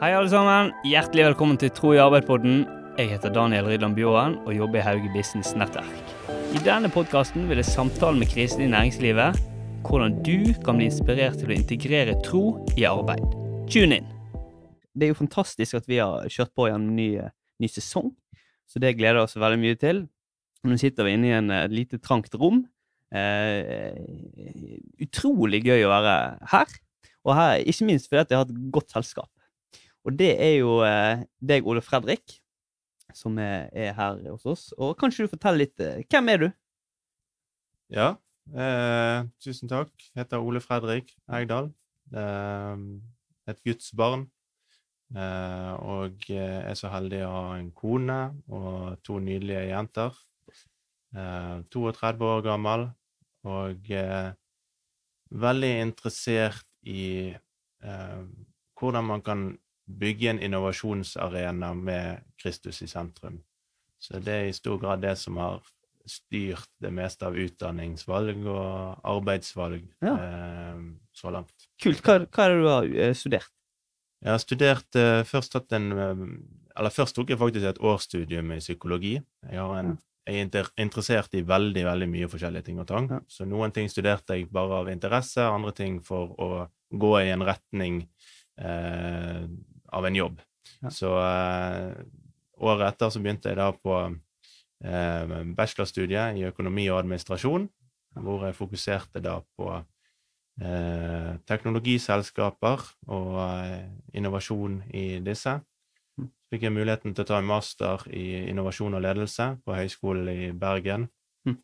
Hei, alle sammen. Hjertelig velkommen til Tro i arbeid-podden. Jeg heter Daniel Rydland Bjoran og jobber i Hauge Business Nettverk. I denne podkasten vil jeg samtale med krisen i næringslivet hvordan du kan bli inspirert til å integrere tro i arbeid. Tune in! Det er jo fantastisk at vi har kjørt på gjennom ny, ny sesong, så det gleder jeg oss veldig mye til. Nå sitter vi inne i en, et lite trangt rom. Eh, utrolig gøy å være her. Og her, ikke minst fordi jeg har et godt selskap. Og det er jo eh, deg, Ole Fredrik, som er, er, her hos oss. Og kanskje du forteller litt eh, Hvem er du? Ja, eh, tusen takk. Jeg heter Ole Fredrik Eigdal. Eh, et Guds barn. Eh, og er så heldig å ha en kone og to nydelige jenter. 32 eh, år gammel og eh, veldig interessert i hvordan man kan bygge en innovasjonsarena med Kristus i sentrum. Så det er i stor grad det som har styrt det meste av utdanningsvalg og arbeidsvalg ja. eh, så langt. Kult. Hva, hva er det du har eh, studert? Jeg har studert eh, først hatt en eh, Eller først tok jeg faktisk et årsstudium i psykologi. Jeg, en, jeg er interessert i veldig, veldig mye forskjellige ting og tang. Ja. Så noen ting studerte jeg bare av interesse, andre ting for å gå i en retning eh, av en jobb. Ja. Så uh, året etter så begynte jeg da på uh, bachelorstudiet i økonomi og administrasjon, hvor jeg fokuserte da på Eh, teknologiselskaper og innovasjon i disse. Så mm. fikk jeg muligheten til å ta en master i innovasjon og ledelse på Høgskolen i Bergen. Mm.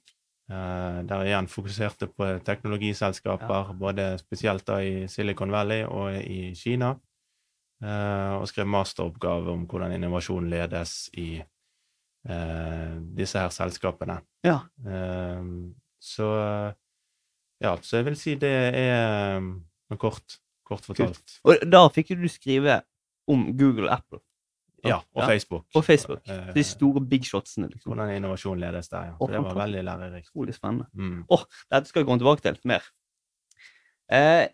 der jeg igjen fokuserte på teknologiselskaper, ja. både spesielt da i Silicon Valley og i Kina. Eh, og skrev masteroppgave om hvordan innovasjon ledes i eh, disse her selskapene. Ja. Eh, så ja, så jeg vil si det er kort, kort fortalt. Kult. Og da fikk du skrive om Google og Apple. Ja, og ja. Facebook. Og Facebook. De store big shotsene. Liksom. Hvordan innovasjon ledes der, ja. Så det var veldig lærerikt. Utrolig spennende. Mm. oh, dette skal vi komme tilbake til mer. Eh,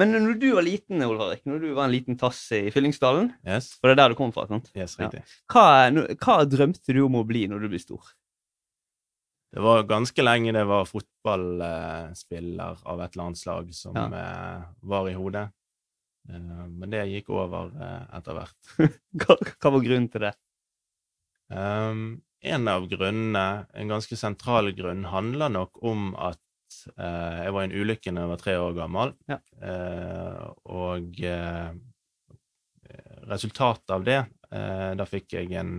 men når du var liten, Olvarik, når du var en liten tass i Fyllingsdalen yes. For det er der du kom fra? sant? Yes, riktig. Ja. Hva, hva, drømte du om å bli når du blir stor? Det var ganske lenge det var fotballspiller av et eller annet slag som ja. Eh, var i hodet. Eh, men det gikk over eh, etter hvert. hva, var grunnen til det? Um, en av grunnene, en ganske sentral grunn, handler nok om at Eh, jeg var i en ulykke da jeg var tre år gammel, ja. Eh, og eh, resultatet av det Da fikk jeg en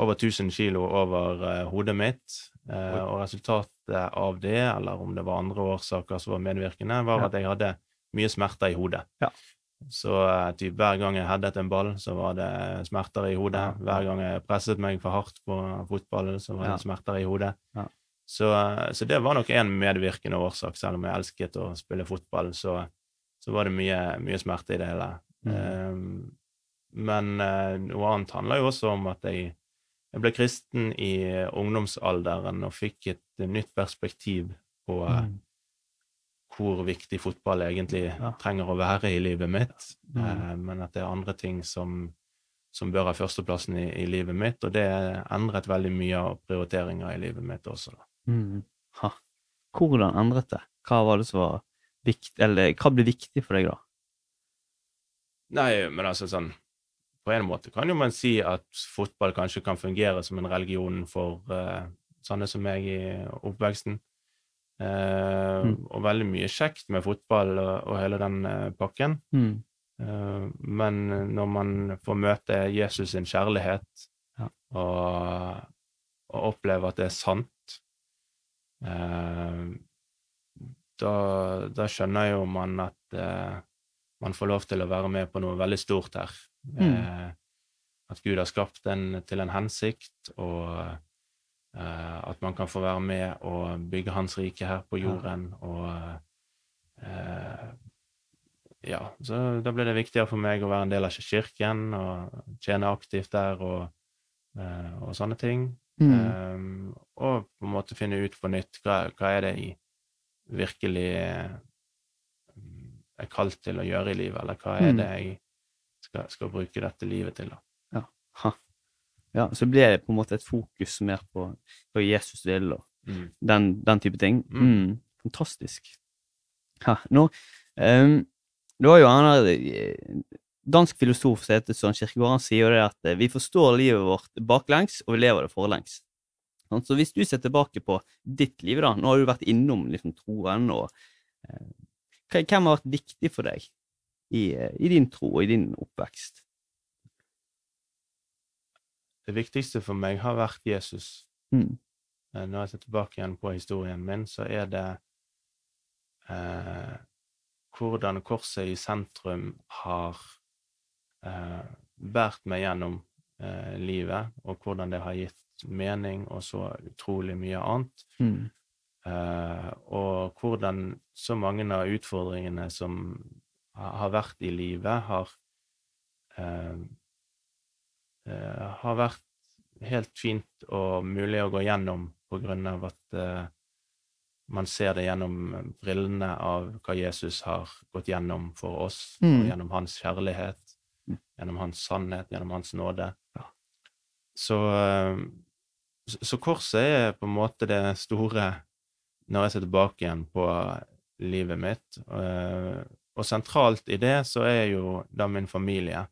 over 1000 kilo over hodet mitt, og resultatet av det, eller om det var andre årsaker som var medvirkende, var ja. at jeg hadde mye smerter i hodet. Ja. Så typ, hver gang jeg headet en ball, så var det smerter i hodet. Hver gang jeg presset meg for hardt på fotballen, så var det smerter i hodet. Ja. Så, så, det var nok en medvirkende årsak. Selv om jeg elsket å spille fotball, så, så var det mye, mye, smerte i det hele. Mm. Um, men uh, noe annet handler jo også om at jeg, jeg, ble kristen i ungdomsalderen og fikk et nytt perspektiv på uh, mm. hvor viktig fotball egentlig ja. trenger å være i livet mitt, mm. uh, men at det er andre ting som, som bør ha førsteplassen i, i, livet mitt, og det endret veldig mye av prioriteringer i livet mitt også. da. Mm. Ha. Hvordan endret det? Hva var det som var viktig, eller hva ble viktig for deg da? Nei, men altså sånn På en måte kan jo man si at fotball kanskje kan fungere som en religion for uh, sånne som meg i oppveksten. Uh, mm. Og veldig mye kjekt med fotball og, og hele den uh, pakken. Mm. Men når man får møte Jesus sin kjærlighet ja. og, og oppleve at det er sant, da, da, skjønner jo man at eh, man får lov til å være med på noe veldig stort her. Mm. Eh, at Gud har skapt en til en hensikt, og at man kan få være med og bygge Hans rike her på jorden. Og ja, så da ble det viktigere for meg å være en del av kirken og tjene aktivt der og, og sånne ting. Mm. Um, og på en måte finne ut på nytt hva, hva er det jeg virkelig um, er kalt til å gjøre i livet, eller hva er mm. det jeg skal, skal bruke dette livet til. da. Ja. Ja, så blir det på en måte et fokus mer på, hva Jesus vil og Mm. den, den type ting. Mm. Mm. Fantastisk. Ha, nå, um, det var jo han der eh, dansk filosof som heter Søren Kirkegård, han sier jo det at eh, vi forstår livet vårt baklengs, og vi lever det forlengs. Så hvis du ser tilbake på ditt liv, da, nå har du vært innom liksom, troen, og eh, hvem har vært viktig for deg i, eh, i din tro og i din oppvekst? Det viktigste for meg har vært Jesus. Mm. Eh, Når jeg ser tilbake igjen på historien min, så er det eh, hvordan korset i sentrum har eh, båret meg gjennom eh, livet, og hvordan det har gitt mening og så utrolig mye annet. Mm. Eh, og hvordan så mange av utfordringene som har vært i livet, har eh, eh, har vært helt fint og mulig å gå gjennom på grunn av at eh, man ser det gjennom brillene av hva Jesus har gått gjennom for oss, Mm. og gjennom hans kjærlighet. Gjennom hans sannhet, gjennom hans nåde. Ja. Så, eh, så, så korset er på en måte det store når jeg ser tilbake igjen på livet mitt. Eh, og sentralt i det så er jo da min familie.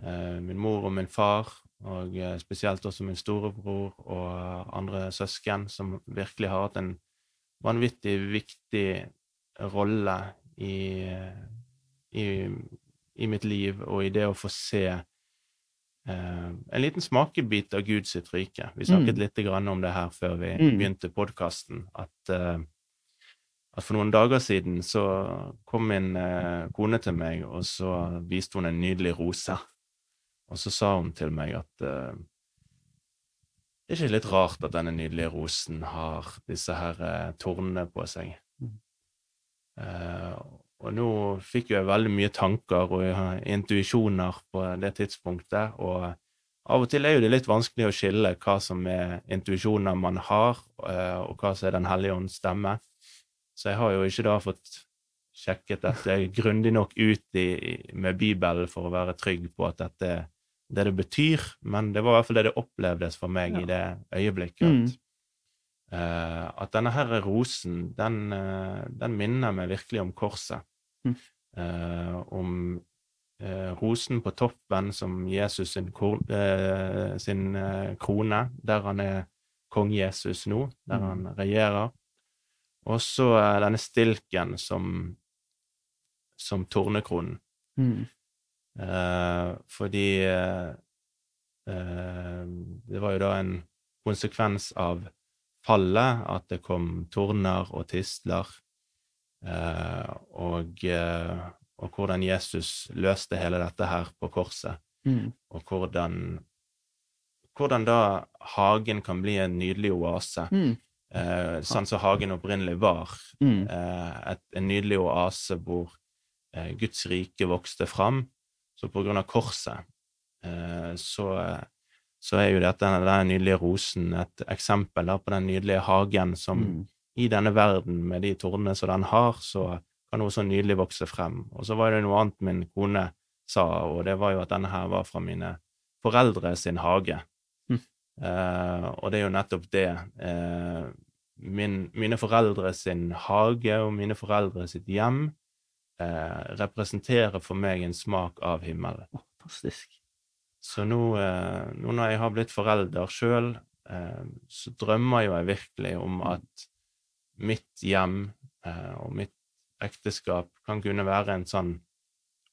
Eh, min mor og min far, og spesielt også min storebror og andre søsken, som virkelig har hatt en vanvittig viktig rolle i, i, i mitt liv og i det å få se eh, en liten smakebit av Guds sitt rike. Vi snakket Mm. litt grann om det her før vi Mm. begynte podkasten, at, eh, at for noen dager siden så kom min eh, kone til meg, og så viste hun en nydelig rose. Og så sa hun til meg at det er ikke litt rart at denne nydelige rosen har disse her tornene på seg. Mm. Eh, og nå fikk jeg veldig mye tanker og eh, intuisjoner på det tidspunktet, og av og til er det litt vanskelig å skille hva som er intuisjoner man har, eh, og hva som er Den hellige ånds stemme. Så jeg har jo ikke da fått sjekket dette grundig nok ut i, med Bibelen for å være trygg på at dette er det det betyr, men det var i hvert fall det det opplevdes for meg Ja. i det øyeblikket. Mm. At, eh, at denne her rosen, den, uh, den minner meg virkelig om korset. Mm. Eh, om eh, rosen på toppen som Jesus sin, eh, sin eh, krone, der han er kong Jesus nå, der Mm. han regjerer. Og så denne stilken som, som tornekronen. Mm. Eh, fordi det var jo da en konsekvens av fallet at det kom torner og tistler, og, eh, og hvordan Jesus løste hele dette her på korset, Mm. og hvordan, hvordan da hagen kan bli en nydelig oase, Mm. eh, sånn som hagen opprinnelig var, Mm. eh, et, en nydelig oase hvor eh, Guds rike vokste fram. Så på grunn av korset eh, så, så er jo dette, denne nydelige rosen et eksempel da, på den nydelige hagen som Mm. I denne verden, med de tornene som den har, så kan noe så nydelig vokse frem. Og så var det noe annet min kone sa, og det var jo at denne her var fra mine foreldre sin hage. Mm. Eh, og det er jo nettopp det. Eh, min, mine foreldre sin hage og mine foreldre sitt hjem eh, representerer for meg en smak av himmelen. Oh, Fantastisk. Så nå, eh, nå når jeg har blitt forelder sjøl, eh, så drømmer jo jeg virkelig om at mitt hjem eh, og mitt ekteskap kan kunne være en sånn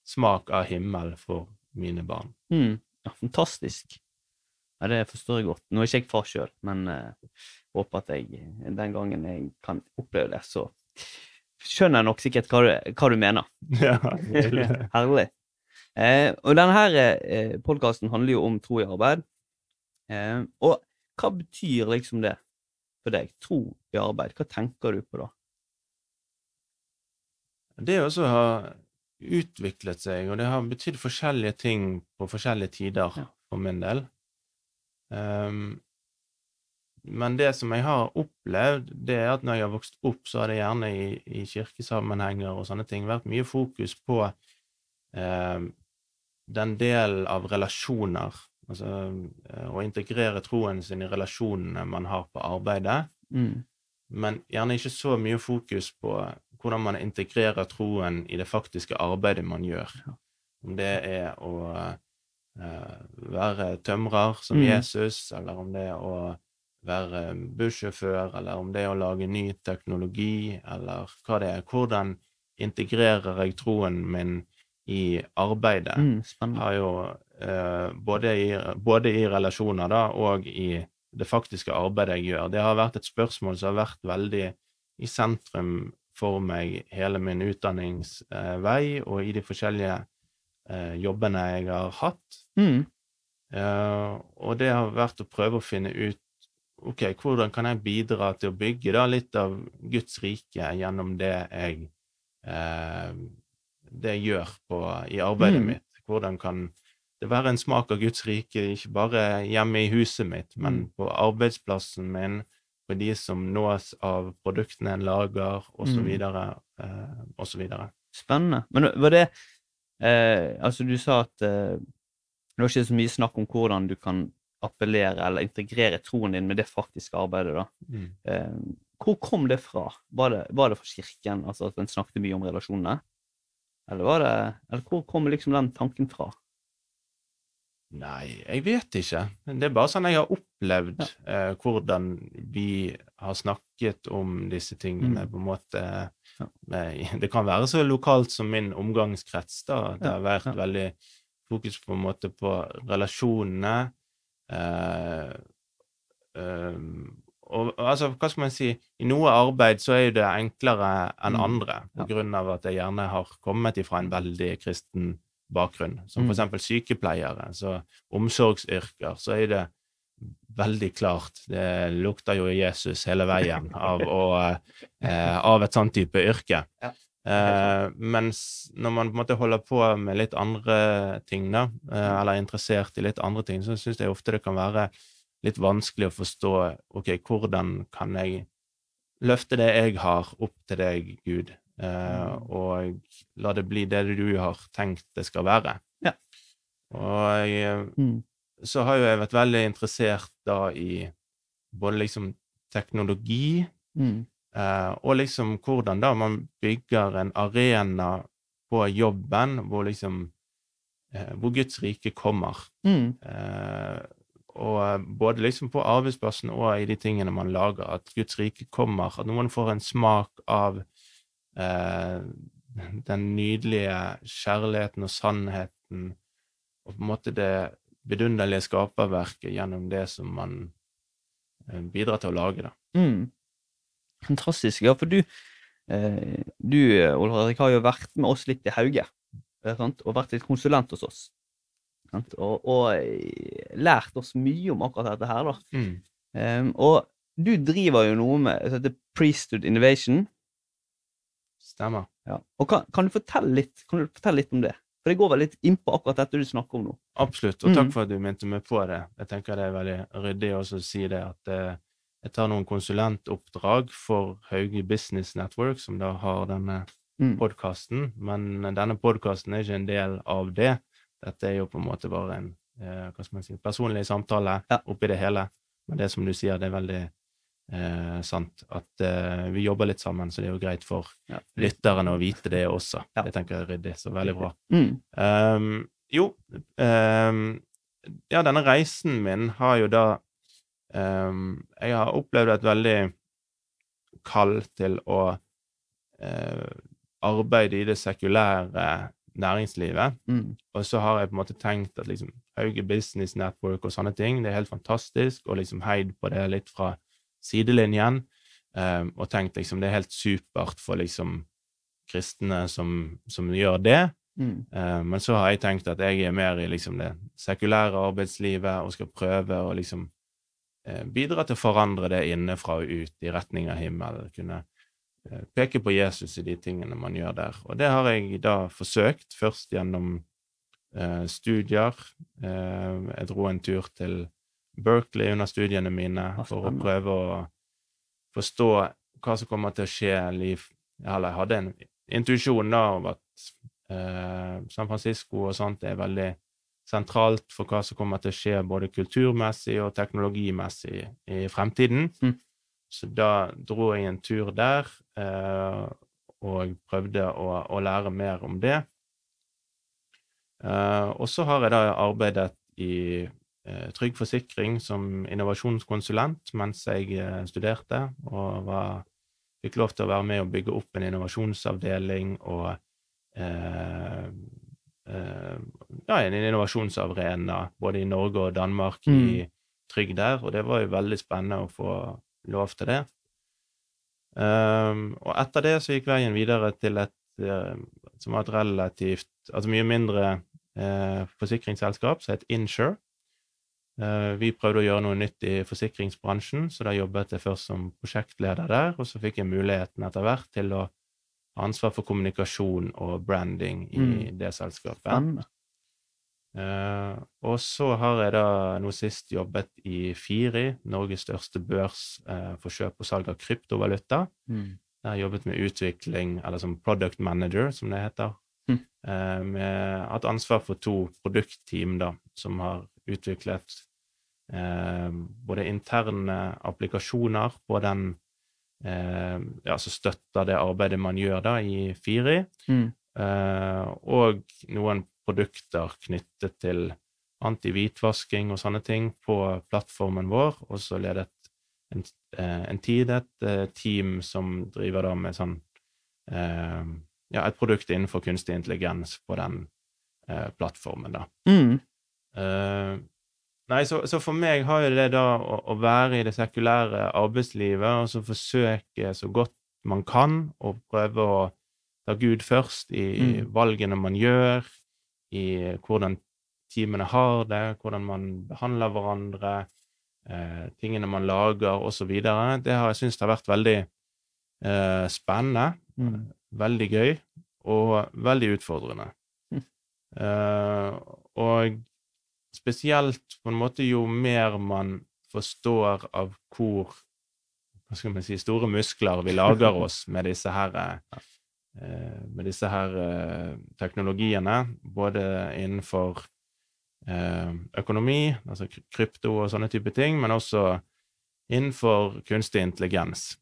smak av himmel for mine barn. Mm. Ja, fantastisk. Ja, det forstår jeg godt. Nå er ikke jeg far sjøl, men eh, håper at jeg den gangen jeg kan oppleve det, så skjønner jeg nok sikkert hva du, hva du mener. Ja, Herlig. Eh, og denne her eh, podkasten handler jo om tro i arbeid. Eh, og hva betyr liksom det for deg? Tro i arbeid. Hva tenker du på da? Det også har utviklet seg, og det har betydd forskjellige ting på forskjellige tider Ja. for min del. Um, men det som jeg har opplevd, det er at når jeg har vokst opp, så har det gjerne i, i kirkesammenhenger og sånne ting vært mye fokus på ehm, den delen av relasjoner, altså eh, å integrere troen sin i relasjonene man har på arbeidet, Mm. men gjerne ikke så mye fokus på hvordan man integrerer troen i det faktiske arbeidet man gjør. Om det er å uh, være tømrer som Mm. Jesus, eller om det er å være bussjåfør, eller om det er å lage ny teknologi, eller hva det er. Hvordan integrerer jeg troen min i arbeidet? Mm. Spennende. har jo både, i, både i relasjoner da, og i det faktiske arbeidet jeg gjør. Det har vært et spørsmål som har vært veldig i sentrum for meg hele min utdanningsvei og i de forskjellige eh, jobbene jeg har hatt. Mm. Eh, og det har vært å prøve å finne ut ok, hvordan kan jeg bidra til å bygge da litt av Guds rike gjennom det jeg, eh, det jeg gjør på, i arbeidet Mm. mitt. Hvordan kan det være en smak av Guds rike, ikke bare hjemme i huset mitt, men Mm. på arbeidsplassen min, på de som nås av produktene en lager, osv., Mm. osv. så videre. Spennende. Men var det eh, Altså, du sa at eh, det var ikke så mye snakk om hvordan du kan appellere eller integrere troen din med det faktiske arbeidet, da. Mm. Eh, hvor kom det fra? Var det, var det fra kirken, altså at en snakket mye om relasjonene? Eller var det Eller hvor kom liksom den tanken fra? Nei, jeg vet ikke. Det er bare sånn jeg har opplevd eh, hvordan vi har snakket om disse tingene, Mm. på en måte. Ja. Det kan være så lokalt som min omgangskrets, da. Det har vært ja. veldig fokus på en måte på relasjonene. Eh, eh, og altså, hva skal man si, i noe arbeid så er jo det enklere enn Mm. andre, på Ja. grunn av at jeg gjerne har kommet ifra en veldig kristen bakgrunn, som Mm. eksempel sykepleiere, så omsorgsyrker, så er det veldig klart, det lukter jo Jesus hele veien av, å, eh, av et sånt type yrke. Ja. Eh, mens når man på en måte holder på med litt andre ting, da, eh, eller er interessert i litt andre ting, så syns jeg ofte det kan være litt vanskelig å forstå ok, hvordan kan jeg løfte det jeg har, opp til deg, Gud, Mm. Og la det bli det du har tenkt det skal være. Ja. Og jeg, Mm. så har jo jeg vært veldig interessert da i både liksom teknologi, Mm. eh, og liksom hvordan da man bygger en arena på jobben hvor liksom eh, hvor Guds rike kommer. Mm. Eh, og både liksom på arbeidsplassen og i de tingene man lager, at Guds rike kommer, at noen får en smak av eh, den nydelige kjærligheten og sannheten, og på en måte det vidunderlige skaperverket gjennom det som man eh, bidrar til å lage, da. Mm. Fantastisk. Ja, for du, eh, du Ole Erik, har jo vært med oss litt i Hauge, eh, sant? og vært litt konsulent hos oss. Sant? Og, og eh, lært oss mye om akkurat dette her, da. Em, og du driver jo noe med som heter Priesthood Innovation. Stemmer. Ja. Og kan, kan, du litt, kan du fortelle litt om det? For det går vel litt inn på akkurat dette du snakker om nå. Absolutt, og takk Mhm. for at du minte meg på det. Jeg tenker det er veldig ryddig også å si det, at eh, jeg tar noen konsulentoppdrag for Hauge Business Network, som da har denne Mm. podkasten, men denne podkasten er ikke en del av det. Dette er jo på en måte bare en eh, hva skal man si, personlig samtale Ja. oppi det hele. Men det som du sier, det er veldig eh, sant. At eh, vi jobber litt sammen, så det er jo greit for Ja. lytterne å vite det også. Ja. Det tenker jeg er ryddig, så veldig bra. Mm. Um, jo um, Ja, denne reisen min har jo da um, Jeg har opplevd et veldig kall til å uh, arbeide i det sekulære næringslivet. Mm. Og så har jeg på en måte tenkt at liksom Hauge Business Network og sånne ting, det er helt fantastisk, og liksom heid på det litt fra sidelinjen, eh, og tenkt liksom det er helt supert for liksom kristne som, som gjør det. Mm. Eh, men så har jeg tenkt at jeg er mer i liksom det sekulære arbeidslivet og skal prøve å liksom eh, bidra til å forandre det innenfra og ut i retning av himmelen. Kunne eh, peke på Jesus i de tingene man gjør der. Og det har jeg da forsøkt, først gjennom eh, studier. Eh, jeg dro en tur til Berkeley under studiene mine for å prøve å forstå hva som kommer til å skje. Liv. Eller jeg hadde en intuisjon da om at Eh, San Francisco og sånt er veldig sentralt for hva som kommer til å skje både kulturmessig og teknologimessig i fremtiden. Mm. Så da dro jeg en tur der eh, og prøvde å, å lære mer om det. Eh, og så har jeg da arbeidet i Trygg Forsikring som innovasjonskonsulent mens jeg eh, studerte, og var, fikk lov til å være med og bygge opp en innovasjonsavdeling og eh, eh, ja, en innovasjonsarena både i Norge og Danmark Mm. i Trygg der, og det var jo veldig spennende å få lov til det. Um, og etter det så gikk veien videre til et eh, som var et relativt Altså mye mindre eh, forsikringsselskap, som het Insure. Eh, vi prøvde å gjøre noe nytt i forsikringsbransjen, så da jobbet jeg først som prosjektleder der, og så fikk jeg muligheten etter hvert til å ha ansvar for kommunikasjon og branding i Mm. det selskapet. Spennende. Eh, og så har jeg da nå sist jobbet i Firi, Norges største børs uh, for kjøp og salg av kryptovaluta. Mm. Jeg har jobbet med utvikling, eller som product manager, som det heter. Mm. Uh, med hatt ansvar for to produktteam da, som har utviklet eh, både interne applikasjoner på den eh, ja, som støtter det arbeidet man gjør da i Firi, Mm. eh, og noen produkter knyttet til anti-hvitvasking og sånne ting på plattformen vår, og så ledet en, eh, en tid et eh, team som driver da med sånn ja, et produkt innenfor kunstig intelligens på den eh, plattformen, da. Mm. Eh, nei, så, så for meg har jo det da å, å være i det sekulære arbeidslivet, og så forsøke så godt man kan å prøve å ta Gud først i Mm. valgene man gjør, i hvordan teamene har det, hvordan man behandler hverandre, eh, tingene man lager, osv. Det har jeg syntes har vært veldig eh, spennende. Mm. Veldig gøy og veldig utfordrende. Mm. Eh, og spesielt på en måte jo mer man forstår av hvor hva skal man si, store muskler vi lager oss med disse her eh, med disse her eh, teknologiene, både innenfor eh, økonomi, altså krypto og sånne type ting, men også innenfor kunstig intelligens.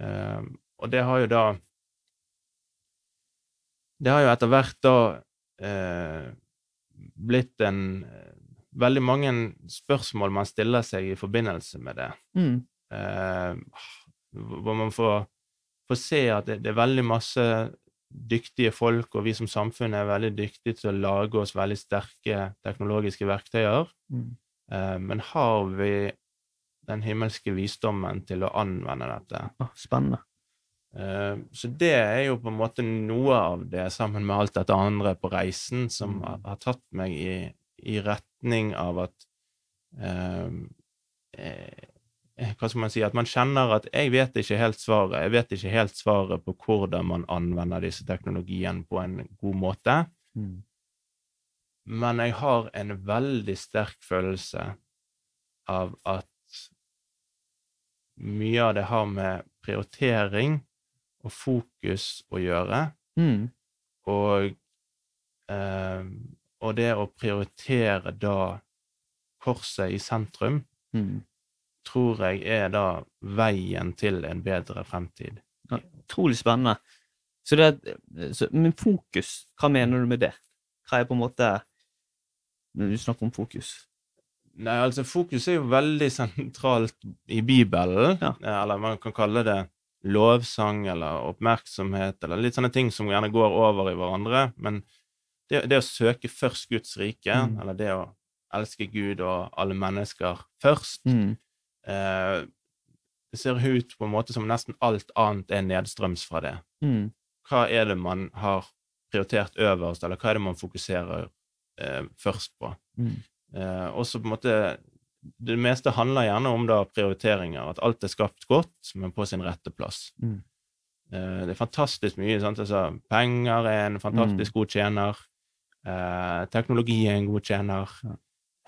Og det har jo da Det har jo etter hvert da blitt en Veldig mange spørsmål man stiller seg i forbindelse med det. Mm. Eh, hvor man får, får se at det, det er veldig masse dyktige folk, og vi som samfunn er veldig dyktige til å lage oss veldig sterke teknologiske verktøyer. Mm. Eh, men har vi den himmelske visdommen til å anvende dette? Oh, spennende. Eh, Så det er jo på en måte noe av det, sammen med alt dette andre på reisen, som Mm. har, tatt meg i, i retning av at eh, eh, Hva skal man si? At man kjenner at 'jeg vet ikke helt svaret'. Jeg vet ikke helt svaret på hvordan man anvender disse teknologiene på en god måte. Mm. Men jeg har en veldig sterk følelse av at mye av det har med prioritering og fokus å gjøre, Mm. og, eh, og det å prioritere da korset i sentrum, Mm. tror jeg er da veien til en bedre fremtid. Utrolig spennende. Så det, så, men fokus, hva mener du med det? Hva er på en måte Når du snakker om fokus? Nei, altså fokus er jo veldig sentralt i Bibelen, Ja. eller man kan kalle det lovsang eller oppmerksomhet, eller litt sånne ting som gjerne går over i hverandre, men det, det å søke først Guds rike, Mm. eller det å elske Gud og alle mennesker først, Mm. eh, det ser ut på en måte som nesten alt annet er nedstrøms fra det. Mm. Hva er det man har prioritert øverst, eller hva er det man fokuserer eh, først på? Mm. Eh, også på en måte Det meste handler gjerne om da prioriteringer, at alt er skapt godt, men på sin rette plass. Mm. Eh, det er fantastisk mye. Sant? Altså, penger er en Mm. fantastisk god tjener. Eh, teknologi er en god tjener.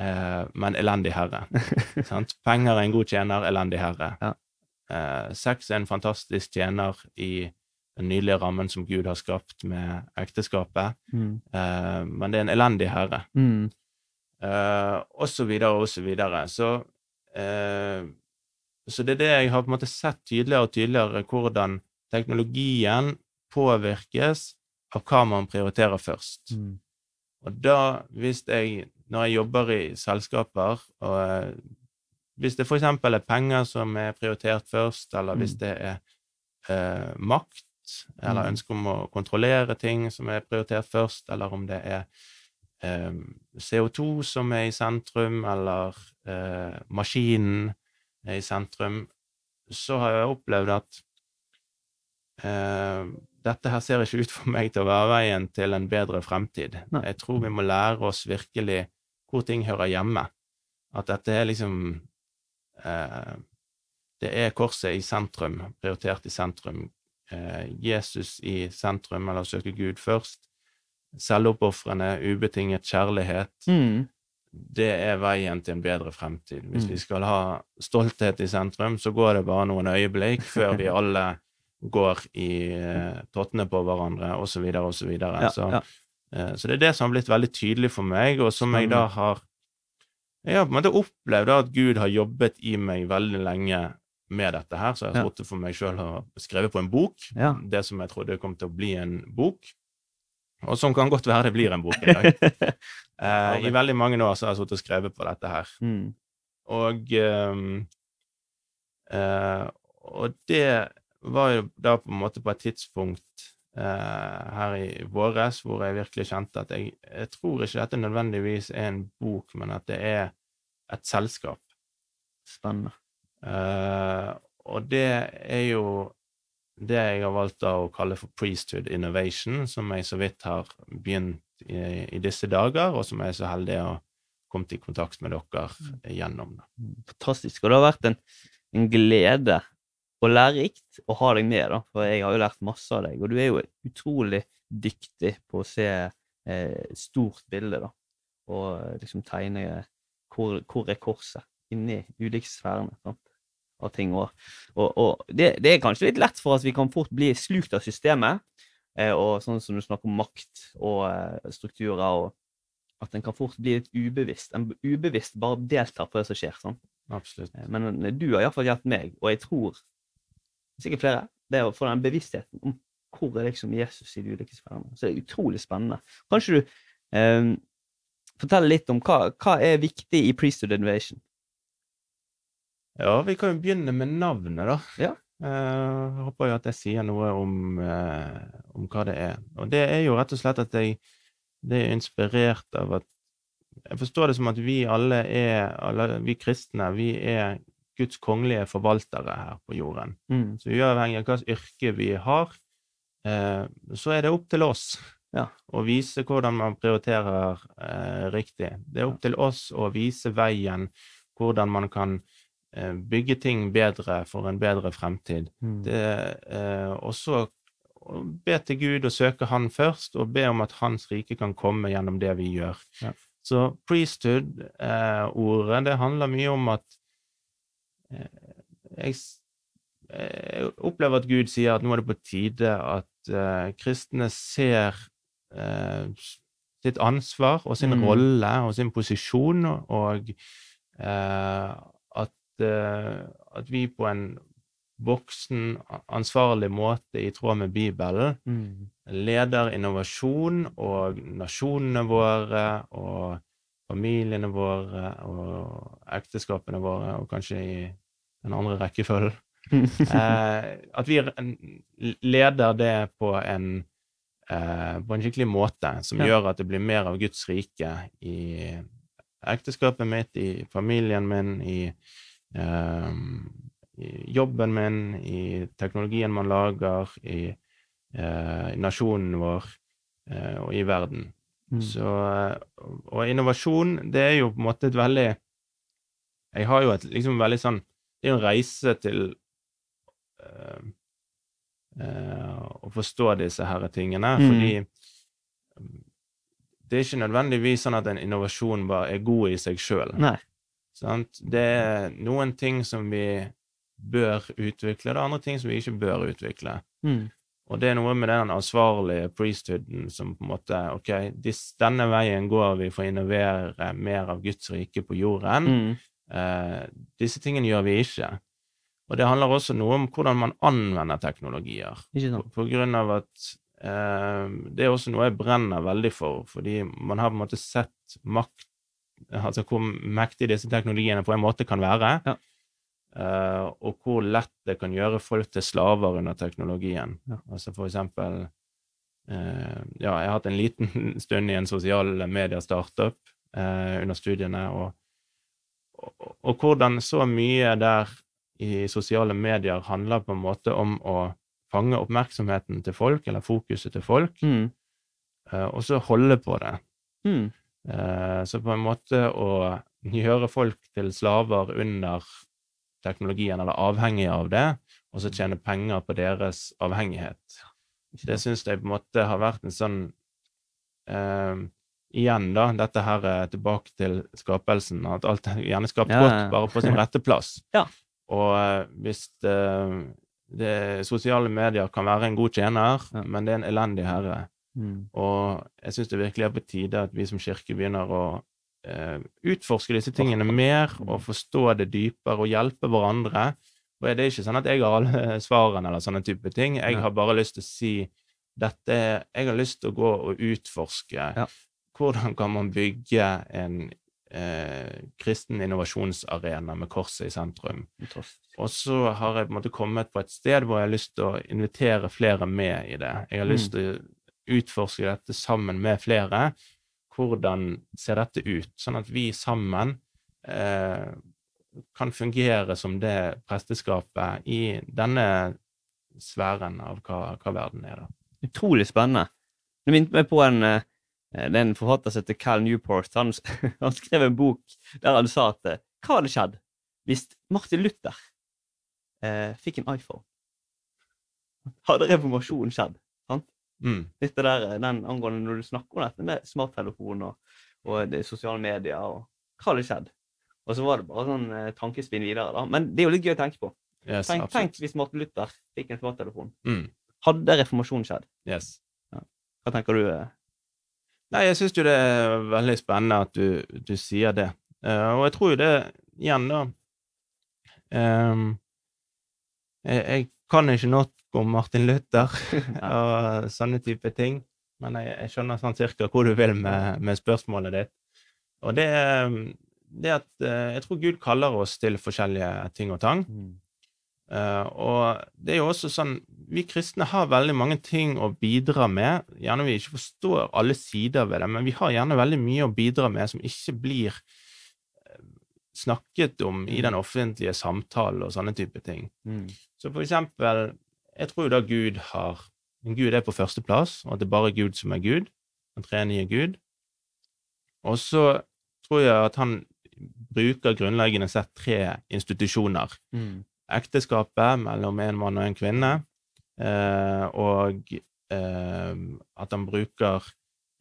Eh, men elendig herre. Penger er en god tjener, elendig herre. Ja. Eh, sex er en fantastisk tjener i den nydelige rammen som Gud har skapt med ekteskapet, Mm. eh, men det er en elendig herre. Mm. Eh, og så videre og så videre. Så, eh, så det er det jeg har på en måte sett tydeligere og tydeligere, hvordan teknologien påvirkes av hva man prioriterer først. Mm. Og da, hvis jeg, når jeg jobber i selskaper, og eh, hvis det eksempel er penger som er prioritert først, eller hvis Mm. det er eh, makt, eller Mm. ønske om å kontrollere ting som er prioritert først, eller om det er eh, CO2 som er i sentrum, eller eh, maskinen er i sentrum, så har jeg opplevd at dette her ser ikke ut for meg til å være veien til en bedre fremtid. Nei. Jeg tror vi må lære oss virkelig hvor ting hører hjemme. At dette er liksom eh, Det er korset i sentrum, prioritert i sentrum. Eh, Jesus i sentrum, eller søke Gud først. Selvoppofrende, ubetinget kjærlighet. Mm. Det er veien til en bedre fremtid. Hvis Mm. vi skal ha stolthet i sentrum, så går det bare noen øyeblikk før vi alle går i eh, tottene på hverandre, og så videre, og så. Ja, så, eh, så det er det som har blitt veldig tydelig for meg, og som jeg da har Jeg har på en måte opplevd da at Gud har jobbet i meg veldig lenge med dette her, så jeg har sittet for meg sjøl og skrevet på en bok, Ja. det som jeg trodde kom til å bli en bok, og som kan godt være det blir en bok en dag. Eh, I veldig mange år så har jeg sittet og skrevet på dette her. mm. Og, ehm, eh, og det var jo da på en måte på et tidspunkt eh, her i våres hvor jeg virkelig kjente at jeg, jeg tror ikke dette nødvendigvis er en bok, men at det er et selskap. Spennende. Eh, og det er jo det jeg har valgt å kalle for priesthood innovation, som jeg så vidt har begynt i, i disse dager, og som jeg er så heldig å kommet i kontakt med dere gjennom. Fantastisk. Og det har vært en, en glede og lærerikt å ha deg med, da. For jeg har jo lært masse av deg, og du er jo utrolig dyktig på å se eh, stort bilde, da. Og eh, liksom tegne hvor, hvor er korset inni ulike sfærene sant? av ting. Og, og, og det, det er kanskje litt lett for at vi kan fort bli slukt av systemet, eh, og sånn som du snakker om makt og eh, strukturer, og at en kan fort bli litt ubevisst. En ubevisst bare deltar på det som skjer. sånn. Absolutt. Eh, Men du har iallfall hjulpet meg, og jeg tror sikkert flere, det er å få den bevisstheten om hvor er liksom Jesus i de ulike sfærene. Så det er utrolig spennende. Kanskje du eh, forteller litt om hva, hva er viktig i priesthood innovation? Ja, vi kan jo begynne med navnet, da. Ja. Eh, jeg håper jo at jeg sier noe om, eh, om hva det er. Og det er jo rett og slett at jeg det er inspirert av at Jeg forstår det som at vi alle er, alle vi kristne, vi er Guds kongelige forvaltere her på jorden. Mm. Så uavhengig av hvilket yrke vi har, eh, så er det opp til oss Ja. å vise hvordan man prioriterer eh, riktig. Det er opp til oss å vise veien, hvordan man kan eh, bygge ting bedre for en bedre fremtid. Mm. Det, eh, og så be til Gud og søke Han først, og be om at Hans rike kan komme gjennom det vi gjør. Ja. Så priesthood-ordet, det handler mye om at eh, jeg, jeg opplever at Gud sier at nå er det på tide at eh, kristne ser eh, sitt ansvar og sin Mm. rolle og sin posisjon, og eh, at, eh, at vi på en voksen, ansvarlig måte i tråd med Bibelen Mm. leder innovasjon og nasjonene våre og familiene våre og ekteskapene våre, og kanskje i den andre rekkefølgen. Eh, at vi leder det på en, eh, på en skikkelig måte, som Ja. gjør at det blir mer av Guds rike i ekteskapet mitt, i familien min, i, eh, i jobben min, i teknologien man lager, i eh, i nasjonen vår eh, og i verden. Mm. Så, eh, og innovasjon, det er jo på en måte et veldig Jeg har jo et liksom veldig sånn Det er jo en reise til øh, øh, å forstå disse her tingene, Mm. fordi mm, det er ikke nødvendigvis sånn at en innovasjon bare er god i seg sjøl. Det er noen ting som vi bør utvikle, og det er andre ting som vi ikke bør utvikle. Mm. Og det er noe med den ansvarlige priesthooden som på en måte Ok, dis, denne veien går vi for å innovere mer av Guds rike på jorden. Mm. Eh, disse tingene gjør vi ikke. Og det handler også noe om hvordan man anvender teknologier. På, sant? på grunn av at eh, Det er også noe jeg brenner veldig for, fordi man har på en måte sett makt Altså hvor mektig disse teknologiene på en måte kan være. Ja. eh, og hvor lett det kan gjøre folk til slaver under teknologien. Ja. Altså for eksempel eh, Ja, jeg har hatt en liten stund i en sosiale medier-startup eh, under studiene, og, og, hvordan så mye der i sosiale medier handler på en måte om å fange oppmerksomheten til folk, eller fokuset til folk, Mm. eh, og så holde på det. Mm. Eh, Så på en måte å gjøre folk til slaver under teknologien, eller avhengige av det, og så tjene penger på deres avhengighet. Det syns jeg på en måte har vært en sånn eh, Igjen, da, dette her er tilbake til skapelsen, at alt er gjerne skapt Ja, godt, bare på sin rette plass. Ja. Og eh, hvis det, det, sosiale medier kan være en god tjener, Ja. men det er en elendig herre. Mm. Og jeg syns det virkelig er på tide at vi som kirke begynner å eh, utforske disse tingene mer og forstå det dypere og hjelpe hverandre. Og det er ikke sånn at jeg har alle svarene eller sånne type ting. Jeg har bare lyst til å si dette Jeg har lyst til å gå og utforske Ja. Hvordan kan man bygge en eh, kristen innovasjonsarena med korset i sentrum. Og så har jeg på en måte kommet på et sted hvor jeg har lyst til å invitere flere med i det. Jeg har Mm. lyst til å utforske dette sammen med flere. Hvordan ser dette ut? Sånn at vi sammen eh, kan fungere som det presteskapet i denne sfæren av hva, hva verden er. da. Utrolig spennende. Du minnet meg på en, eh, det er en forfatter som heter Cal Newport. Han, han skrev en bok der han sa at eh, hva hadde skjedd hvis Martin Luther eh, fikk en iPhone? Hadde reformasjonen skjedd? Mm. Litt det der, eh, den angående når du snakker om dette med smarttelefon og, og det sosiale medier og hva hadde skjedd? Og så var det bare sånn eh, tankespinn videre, da. Men det er jo litt gøy å tenke på. Yes, Tenk, tenk hvis Martin Luther fikk en smarttelefon. Mm. Hadde reformasjonen skjedd? Yes. Hva tenker du? eh? Nei, jeg syns jo det er veldig spennende at du, du sier det. Uh, og jeg tror jo det igjen, da um, jeg, jeg kan ikke nok om Martin Luther og sånne type ting, men jeg, jeg skjønner sånn cirka hvor du vil med, med spørsmålet ditt. Og det er det at uh, jeg tror Gud kaller oss til forskjellige ting og tang. Eh, og det er jo også sånn Vi kristne har veldig mange ting å bidra med. Gjerne vi ikke forstår alle sider ved det, men vi har gjerne veldig mye å bidra med som ikke blir eh, snakket om i den offentlige samtalen og sånne type ting. Mm. Så for eksempel, jeg tror da Gud har Gud er på førsteplass, og at det er bare Gud som er Gud. Den tredje Gud. Og så tror jeg at han bruker grunnleggende sett tre institusjoner Mm. Ekteskapet mellom en mann og en kvinne, eh, og eh, at han bruker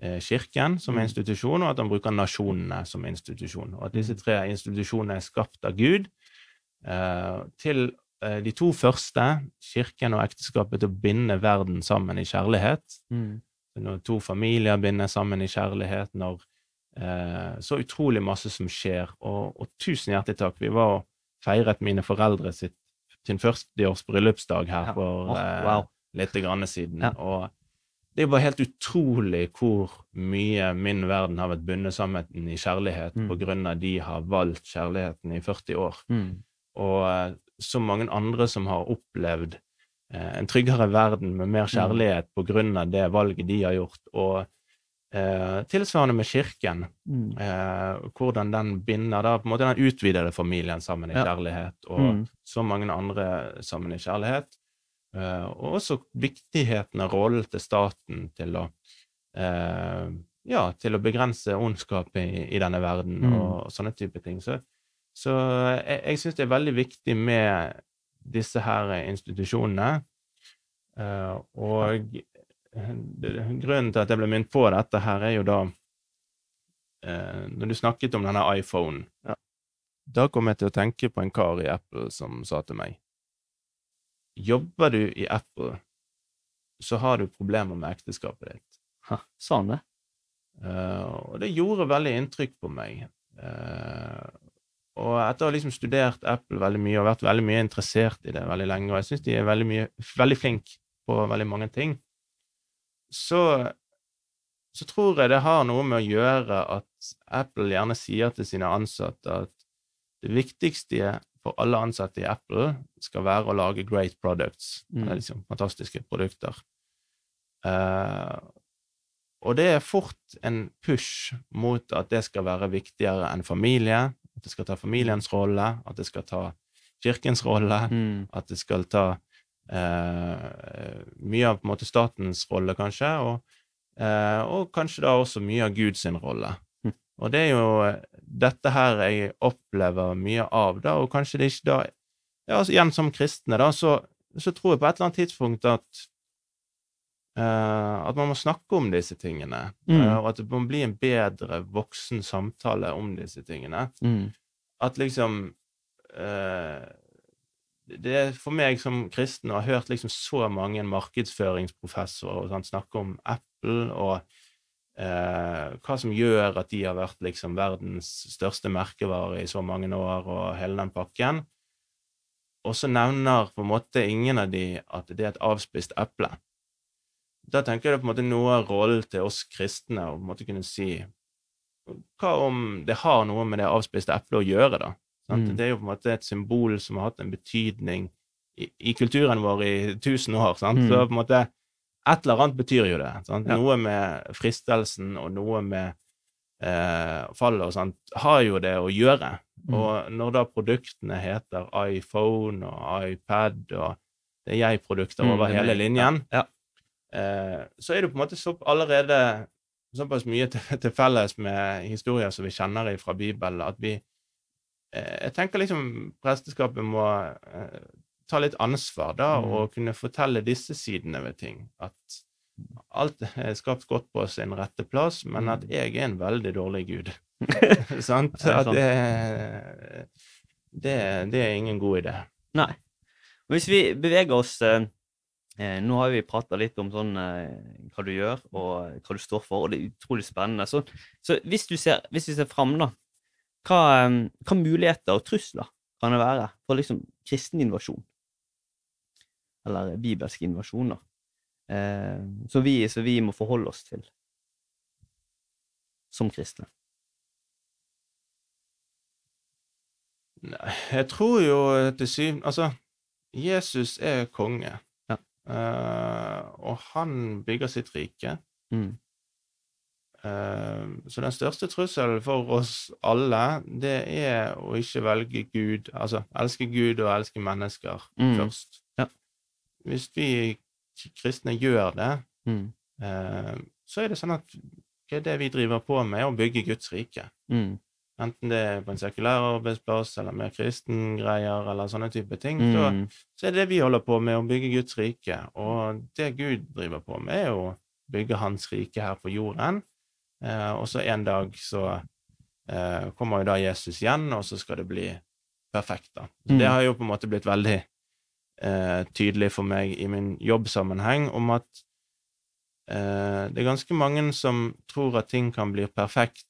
eh, kirken som Mm. institusjon, og at han bruker nasjonene som institusjon. Og at disse tre institusjonene er skapt av Gud eh, til de to første, kirken og ekteskapet, til å binde verden sammen i kjærlighet. Mm. Når to familier binder sammen i kjærlighet, når eh, Så utrolig masse som skjer. Og, og tusen hjertelig takk. Vi var og feiret mine foreldre sitt, sin 40-års bryllupsdag her Ja. for Åh, eh, wow. litt grann siden. Ja. Og det er bare helt utrolig hvor mye min verden har vært bundet sammen i kjærlighet Mm. på grunn av de har valgt kjærligheten i 40 år Mm. og eh, så mange andre som har opplevd eh, en tryggere verden med mer kjærlighet på grunn av det valget de har gjort. Og eh, tilsvarende med kirken, Mm. eh, hvordan den binder da på en måte den utvidede familien sammen i Ja. kjærlighet, og Mm. så mange andre sammen i kjærlighet. Eh, og også viktigheten av rollen til staten til å eh, ja, til å begrense ondskap i, i denne verden Mm. og sånne type ting. Så, så jeg, jeg syns det er veldig viktig med disse her institusjonene. Eh, og grunnen til at jeg ble minnet på dette her, er jo da eh, Når du snakket om denne iPhonen, Ja. da kom jeg til å tenke på en kar i Apple som sa til meg Jobber du i Apple, så har du problemer med ekteskapet ditt. Ha, sa han det? Eh, og det gjorde veldig inntrykk på meg. Eh, og etter å ha liksom studert Apple veldig mye og vært veldig mye interessert i det veldig lenge, og jeg syns de er veldig, mye, veldig flinke på veldig mange ting, så, så tror jeg det har noe med å gjøre at Apple gjerne sier til sine ansatte at det viktigste for alle ansatte i Apple skal være å lage great products. Mm. Det liksom fantastiske produkter. Uh, og det er fort en push mot at det skal være viktigere enn familie, at det skal ta familiens rolle, at det skal ta kirkens rolle, Mm. at det skal ta mye av på en måte statens rolle, kanskje, og, eh, og kanskje da også mye av Guds rolle. Mm. Og det er jo dette her jeg opplever mye av, da, og kanskje det ikke da ja, altså, Igjen som kristne, da, så, så tror jeg på et eller annet tidspunkt at uh, at man må snakke om disse tingene, Mm. uh, og at det må bli en bedre voksen samtale om disse tingene Mm. at liksom eh, Det er for meg som kristen, og har hørt liksom så mange markedsføringsprofessorer og sånt, snakke om Apple og eh, hva som gjør at de har vært liksom verdens største merkevare i så mange år, og hele den pakken. Og så nevner på en måte ingen av de at det er et avspist eple. Da tenker jeg det er på en måte noe av rollen til oss kristne å kunne si hva om det har noe med det avspiste eplet å gjøre, da? Mm. Det er jo på en måte et symbol som har hatt en betydning i, i kulturen vår i tusen år. Mm. Så på en måte et eller annet betyr jo det. Ja. Noe med fristelsen og noe med eh, fallet og sånt har jo det å gjøre. Mm. Og når da produktene heter iPhone og iPad og det er jeg-produkter Mm, over er hele linjen, Ja. eh, så er det på en måte så allerede såpass mye til, til felles med historier som vi kjenner fra Bibelen, at vi Jeg tenker liksom presteskapet må eh, ta litt ansvar, da, Mm. og kunne fortelle disse sidene ved ting. At alt er skapt godt på sin rette plass, men at jeg er en veldig dårlig gud. Sant? At det, det, det er ingen god idé. Nei. Hvis vi beveger oss eh, eh, Nå har vi prata litt om sånn eh, hva du gjør, og hva du står for, og det er utrolig spennende. Så, så hvis, du ser, hvis vi ser fram, da, hva, hva muligheter og trusler kan det være for liksom kristen invasjon? Eller bibelsk invasjon, da. Eh, som, vi, som vi må forholde oss til som kristne. Nei, jeg tror jo til syvende Altså, Jesus er konge, Ja. Eh, og han bygger sitt rike. Mm. Eh, så den største trusselen for oss alle, det er å ikke velge Gud, altså elske Gud og elske mennesker Mm. først. Ja. Hvis vi kristne gjør det, Mm. eh, så er det sånn at er det vi driver på med, er å bygge Guds rike. Mm. Enten det er på en sekulær arbeidsplass eller mer kristengreier eller sånne type ting, så, Mm. så er det det vi holder på med, å bygge Guds rike. Og det Gud driver på med, er å bygge Hans rike her på jorden. Eh, og så en dag så eh, kommer jo da Jesus igjen, og så skal det bli perfekt, da. Så Mm. det har jo på en måte blitt veldig eh, tydelig for meg i min jobbsammenheng om at eh, det er ganske mange som tror at ting kan bli perfekt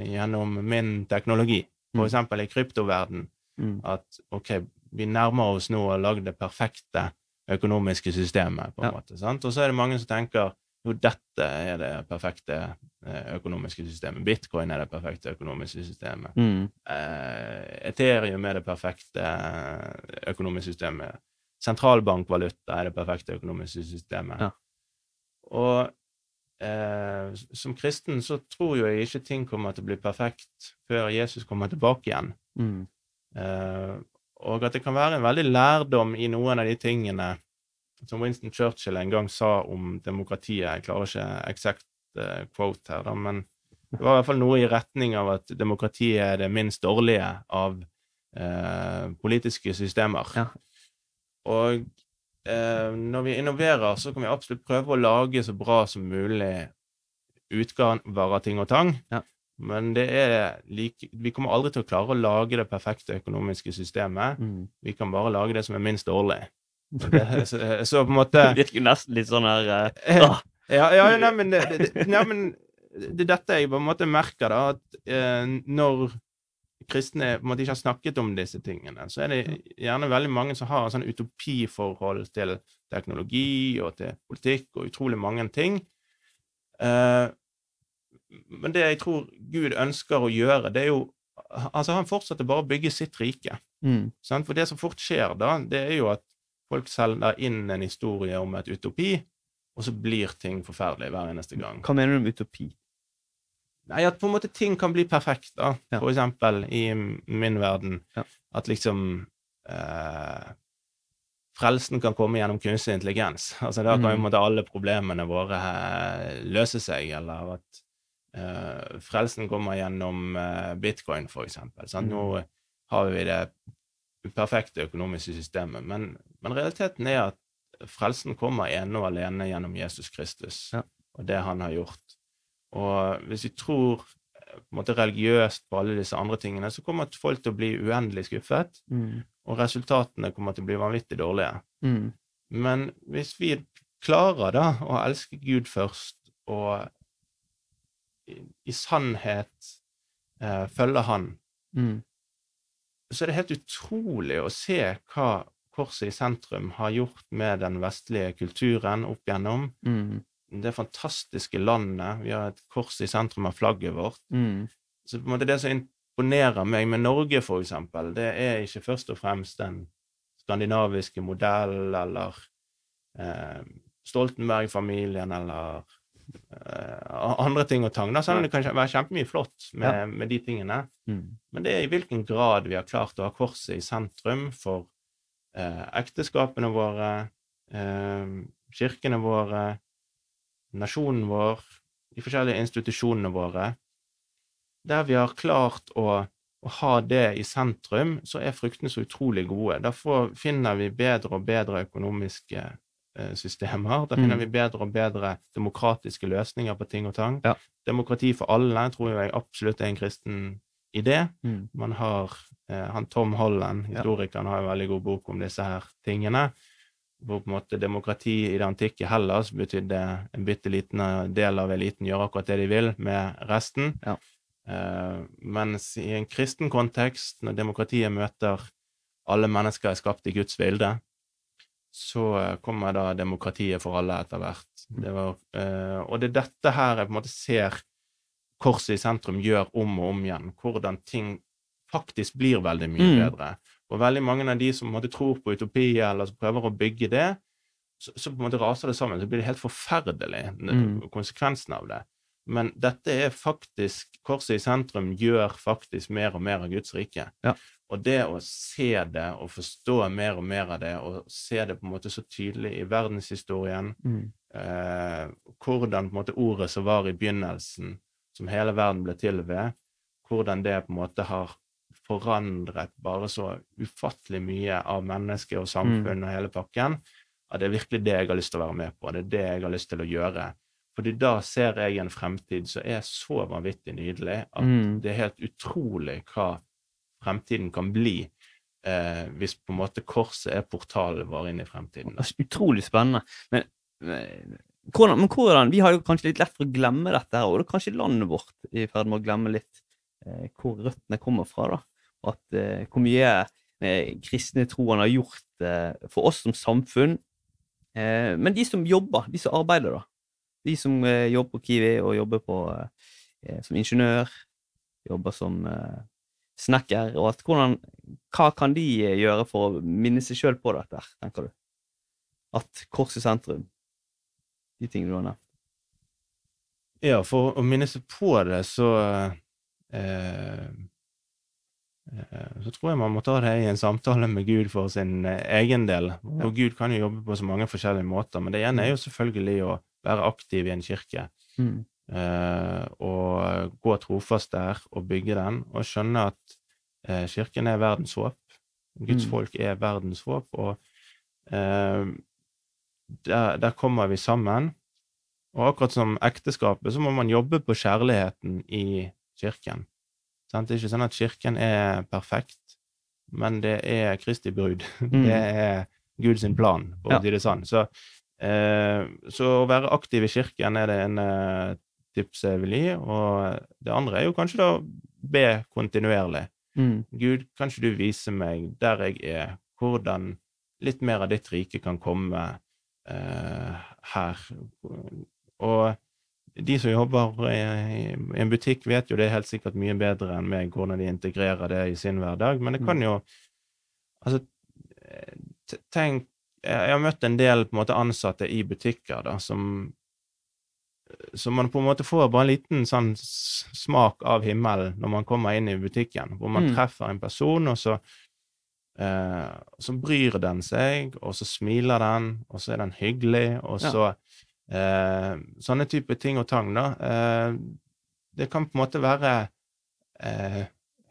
gjennom min teknologi. For Mm. i kryptoverden Mm. at ok, vi nærmer oss nå å lage det perfekte økonomiske systemet, på en Ja. måte. sant? Og så er det mange som tenker jo, dette er det perfekte økonomiske systemet. Bitcoin er det perfekte økonomiske systemet. Mm. Eh, Ethereum er det perfekte eh, økonomiske systemet. Sentralbankvaluta er det perfekte økonomiske systemet. Ja. Og eh, som kristen så tror jo jeg ikke ting kommer til å bli perfekt før Jesus kommer tilbake igjen. Mm. Eh, og at det kan være en veldig lærdom i noen av de tingene som Winston Churchill en gang sa om demokratiet. Jeg klarer ikke eksakt eh, quote her, da, men det var i hvert fall noe i retning av at demokratiet er det minst dårlige av eh, politiske systemer. Ja. Og eh, når vi innoverer, så kan vi absolutt prøve å lage så bra som mulig utgaver av ting og tang. Ja. Men det like, vi kommer aldri til å klare å lage det perfekte økonomiske systemet. Mm. Vi kan bare lage det som er minst dårlig. Det- Så, så på en måte Det virker nesten litt sånn her eh, Eh, ah, Ja, ja nei, men, det, nei, men det er dette jeg på en måte merker, da. At eh, når kristne på en måte ikke har snakket om disse tingene, så er det gjerne veldig mange som har en sånn utopiforhold til teknologi og til politikk og utrolig mange ting. Eh, men det jeg tror Gud ønsker å gjøre, det er jo Altså, han fortsetter bare å bygge sitt rike. mm? For det som fort skjer da, det er jo at folk selger inn en historie om et utopi, og så blir ting forferdelig hver eneste gang. Hva mener du med utopi? Nei, at på en måte ting kan bli perfekt, da. Ja. For eksempel i min verden. Ja. At liksom eh, Frelsen kan komme gjennom kunstig intelligens. Altså Da kan jo Mm. måte alle problemene våre eh, løse seg, eller at eh, frelsen kommer gjennom eh, bitcoin, for eksempel. Sant? Mm. Nå har vi det perfekte økonomiske systemet, men, men realiteten er at frelsen kommer ene og alene gjennom Jesus Kristus Ja. og det han har gjort. Og hvis vi tror eh, på en måte religiøst på alle disse andre tingene, så kommer folk til å bli uendelig skuffet, Mm, og resultatene kommer til å bli vanvittig dårlige. mm, Men hvis vi klarer da å elske Gud først, og i, i sannhet eh, følge Han, mm, så er det helt utrolig å se hva Korset i sentrum har gjort med den vestlige kulturen opp igjennom. mm, Det fantastiske landet. Vi har et kors i sentrum av flagget vårt. mm, Så på en måte det som imponerer meg med Norge, for eksempel, det er ikke først og fremst den skandinaviske modell eller eh, Stoltenberg-familien eller eh, andre ting og tang. Selv om det kan være kjempemye flott med, Ja. med de tingene. mm, Men det er i hvilken grad vi har klart å ha korset i sentrum for ekteskapene våre, eh, kirkene våre, nasjonen vår, de forskjellige institusjonene våre. Der vi har klart å, å ha det i sentrum, så er fruktene så utrolig gode. Derfor finner vi bedre og bedre økonomiske eh, systemer. Da finner Mm. vi bedre og bedre demokratiske løsninger på ting og tang. Ja. Demokrati for alle tror jeg absolutt er en kristen idé. mm, Man har eh, han Tom Holland, historikeren, har en veldig god bok om disse her tingene. Hvor på en måte demokrati i det antikke Hellas betydde en bitte liten del av eliten gjør akkurat det de vil med resten. Ja. Eh, mens i en kristen kontekst, når demokratiet møter alle mennesker er skapt i Guds bilde, så eh, kommer da demokratiet for alle etter hvert. Mm. Det var, eh, og det er dette her jeg på en måte ser Korset i sentrum gjør om og om igjen. Hvordan ting faktisk blir veldig mye Mm. bedre. Og veldig mange av de som måte tror på utopi, eller som prøver å bygge det, så, så på en måte raser det sammen. Så blir det helt forferdelig, Mm. konsekvensen av det. Men dette er faktisk Korset i sentrum gjør faktisk mer og mer av Guds rike. Ja. Og det å se det og forstå mer og mer av det, og se det på en måte så tydelig i verdenshistorien, mm, eh, hvordan på en måte ordet som var i begynnelsen, som hele verden ble til ved, hvordan det på en måte har forandret bare så ufattelig mye av mennesket og samfunnet og hele pakken, at det er virkelig det jeg har lyst til å være med på. Det er det jeg har lyst til å gjøre. Fordi da ser jeg en fremtid som er så vanvittig nydelig at mm. det er helt utrolig hva fremtiden kan bli eh, hvis på en måte korset er portalen vår inn i fremtiden. Utrolig spennende. Men, men, hvordan, men hvordan Vi har jo kanskje litt lett for å glemme dette, her, og det er kanskje landet vårt i ferd med å glemme litt eh, hvor røttene kommer fra. da, og at eh, Hvor mye eh, kristne troen har gjort eh, for oss som samfunn. Eh, men de som jobber, de som arbeider, da. De som eh, jobber på Kiwi og jobber på, som ingeniør, jobber som snekker. og at hvordan, Hva kan de gjøre for å minne seg sjøl på dette, tenker du? At kors i sentrum, de tingene du har nevnt. Ja, for å minne seg på det, så eh, eh, Så tror jeg man må ta det i en samtale med Gud for sin eh, egen del. Og Gud kan jo jobbe på så mange forskjellige måter, men det ene er jo selvfølgelig å være aktiv i en kirke. Mm. eh, og gå trofast der og bygge den, og skjønne at kirken er verdens håp. Guds Mm. folk er verdens håp, og der, der kommer vi sammen. Og akkurat som ekteskapet, så må man jobbe på kjærligheten i kirken. Sant? Det er ikke sånn at kirken er perfekt, men det er Kristi brud. Mm. Det er Guds plan, for å si det sånn. Så, eh, så å være aktiv i kirken er det ene tipset jeg vil gi. Og det andre er jo kanskje da be kontinuerlig. Mm. Gud, kan ikke du vise meg der jeg er, hvordan litt mer av ditt rike kan komme her? Og de som jobber i, i en butikk, vet jo det helt sikkert mye bedre enn meg, hvordan de integrerer det i sin hverdag. Men det kan jo Altså, eh, tenk Jeg har møtt en del på en måte ansatte i butikker da, som så man på en måte får bare en liten sånn smak av himmelen når man kommer inn i butikken, hvor man Mm. treffer en person, og så, eh, så bryr den seg, og så smiler den, og så er den hyggelig, og Ja. så eh, Sånne type ting og tang, da. Eh, det kan på en måte være eh,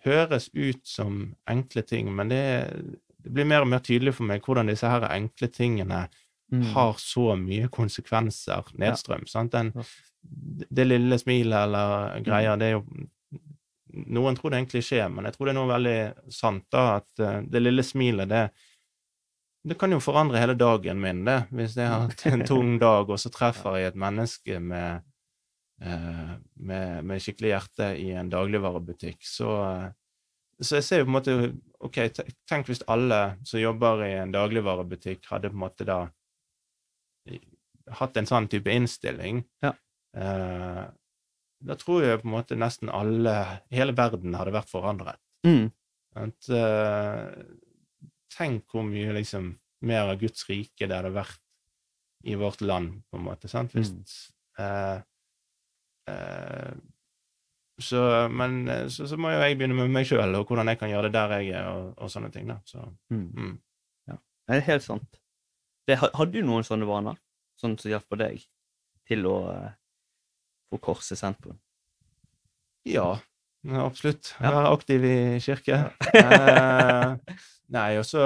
Høres ut som enkle ting, men det, det blir mer og mer tydelig for meg hvordan disse her enkle tingene Mm. har så mye konsekvenser nedstrøm. Sant? Den, det lille smilet eller greier, det er jo Noen tror det er en klisjé, men jeg tror det er noe veldig sant, da, at eh, det lille smilet, det det kan jo forandre hele dagen min, det. Hvis jeg har hatt en tung dag, og så treffer jeg et menneske med, eh, med, med skikkelig hjerte i en dagligvarebutikk, så så jeg ser jo på en måte OK, tenk hvis alle som jobber i en dagligvarebutikk, hadde på en måte da hatt en sånn type innstilling. Ja. Eh, da tror jeg på en måte nesten alle Hele verden hadde vært forandret. Mm. At, uh, tenk hvor mye liksom mer av Guds rike det hadde vært i vårt land, på en måte. Sant? Hvis Mm. uh, uh, så, men så, så må jo jeg begynne med meg sjøl, og hvordan jeg kan gjøre det der jeg er, og, og sånne ting. da. Så, Mm. mm. Det er helt sant. Det, ha- hadde du noen sånne vaner, sånn som hjalp deg til å eh, korset er sendt på? ja, absolutt. Være aktiv i kirke. eh, nei, og så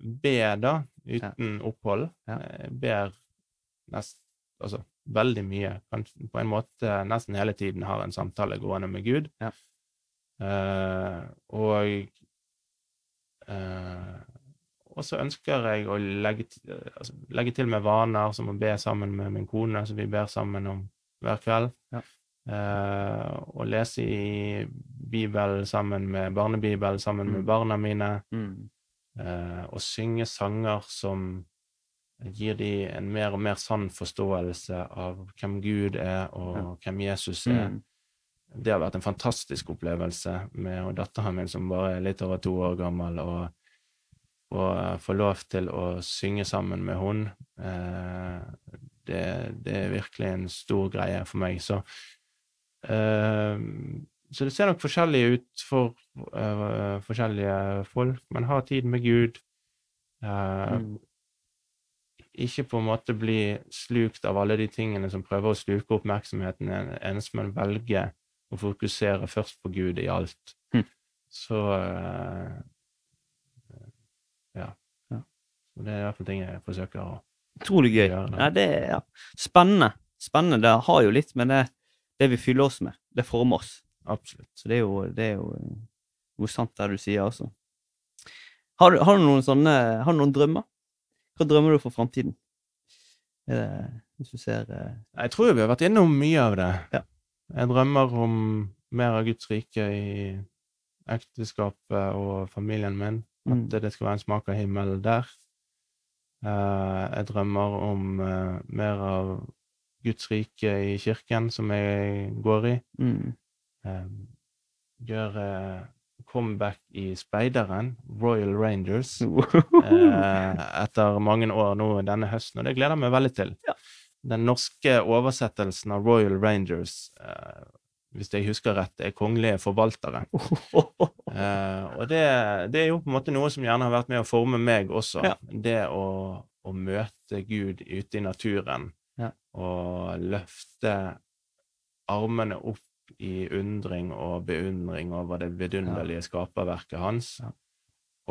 be, da, uten opphold. Eh, ber nest, altså, veldig mye. På en måte nesten hele tiden har en samtale gående med Gud. Ja. Eh, og uh, og så ønsker jeg å legge, eh, altså, legge til med vaner, som å be sammen med min kone, som vi ber sammen om hver kveld. Ja. Eh, og lese i Bibelen sammen med barnebibel sammen med Mm. barna mine. Mm. Eh, og synge sanger som gir de en mer og mer sann forståelse av hvem Gud er, og Ja. hvem Jesus er. Mm. Det har vært en fantastisk opplevelse med datteren min som bare er litt over to år gammel, og, og få lov til å synge sammen med hun. Eh, det, det er virkelig en stor greie for meg. Så, uh, så det ser nok forskjellig ut for uh, forskjellige folk, men ha tid med Gud. Uh, Mm. ikke på en måte bli slukt av alle de tingene som prøver å sluke oppmerksomheten ens, men velge å fokusere først på Gud i alt. Mm. Så eh, ja. Ja. Det er i hvert fall ting jeg forsøker å Utrolig gøy. Ja, det er ja. spennende. Spennende. Det har jo litt med det, det vi fyller oss med. Det former oss. Absolutt. Så det er jo, det er jo eh, noe sant det du sier, altså. Har har du noen sånne Har du noen drømmer? Hva drømmer du for framtiden? Hvis du ser eh, Jeg tror vi har vært innom mye av det. Ja. Jeg drømmer om mer av Guds rike i ekteskapet og familien min. At mm, det skal være en smak av himmel der. Eh, jeg drømmer om eh, mer av Guds rike i kirken, som jeg går i. mm, Eh, gjør eh, comeback i Speideren, Royal Rangers, etter mange år nå denne høsten, og det gleder jeg meg veldig til. Ja. Den norske oversettelsen av Royal Rangers, hvis jeg husker rett, er kongelige forvaltere. Eh, og det, det er jo på en måte noe som gjerne har vært med å forme meg også. Ja. Det å, å møte Gud ute i naturen Ja. og løfte armene opp i undring og beundring over det vidunderlige skaperverket hans. Ja.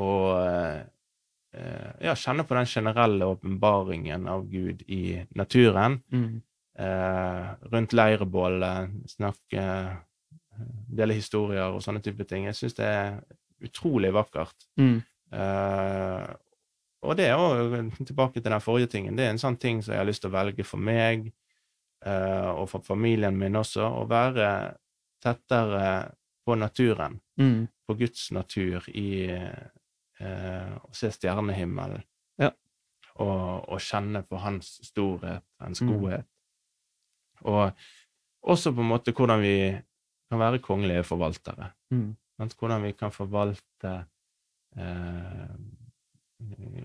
Og eh, eh, ja, kjenne på den generelle åpenbaringen av Gud i naturen mm, rundt leirbålet, snakke eh, Dele historier og sånne type ting. Jeg syns det er utrolig vakkert. mm, Eh, og det er også tilbake til den forrige tingen. Det er en sånn ting som jeg har lyst til å velge for meg eh, og for familien min også. Å være tettere på naturen, Mm. på Guds natur, i eh, å se stjernehimmelen. Ja. Og, og kjenne på hans storhet, hans Mm. godhet. Og også på en måte hvordan vi kan være kongelige forvaltere. Mm. Hvordan vi kan forvalte eh,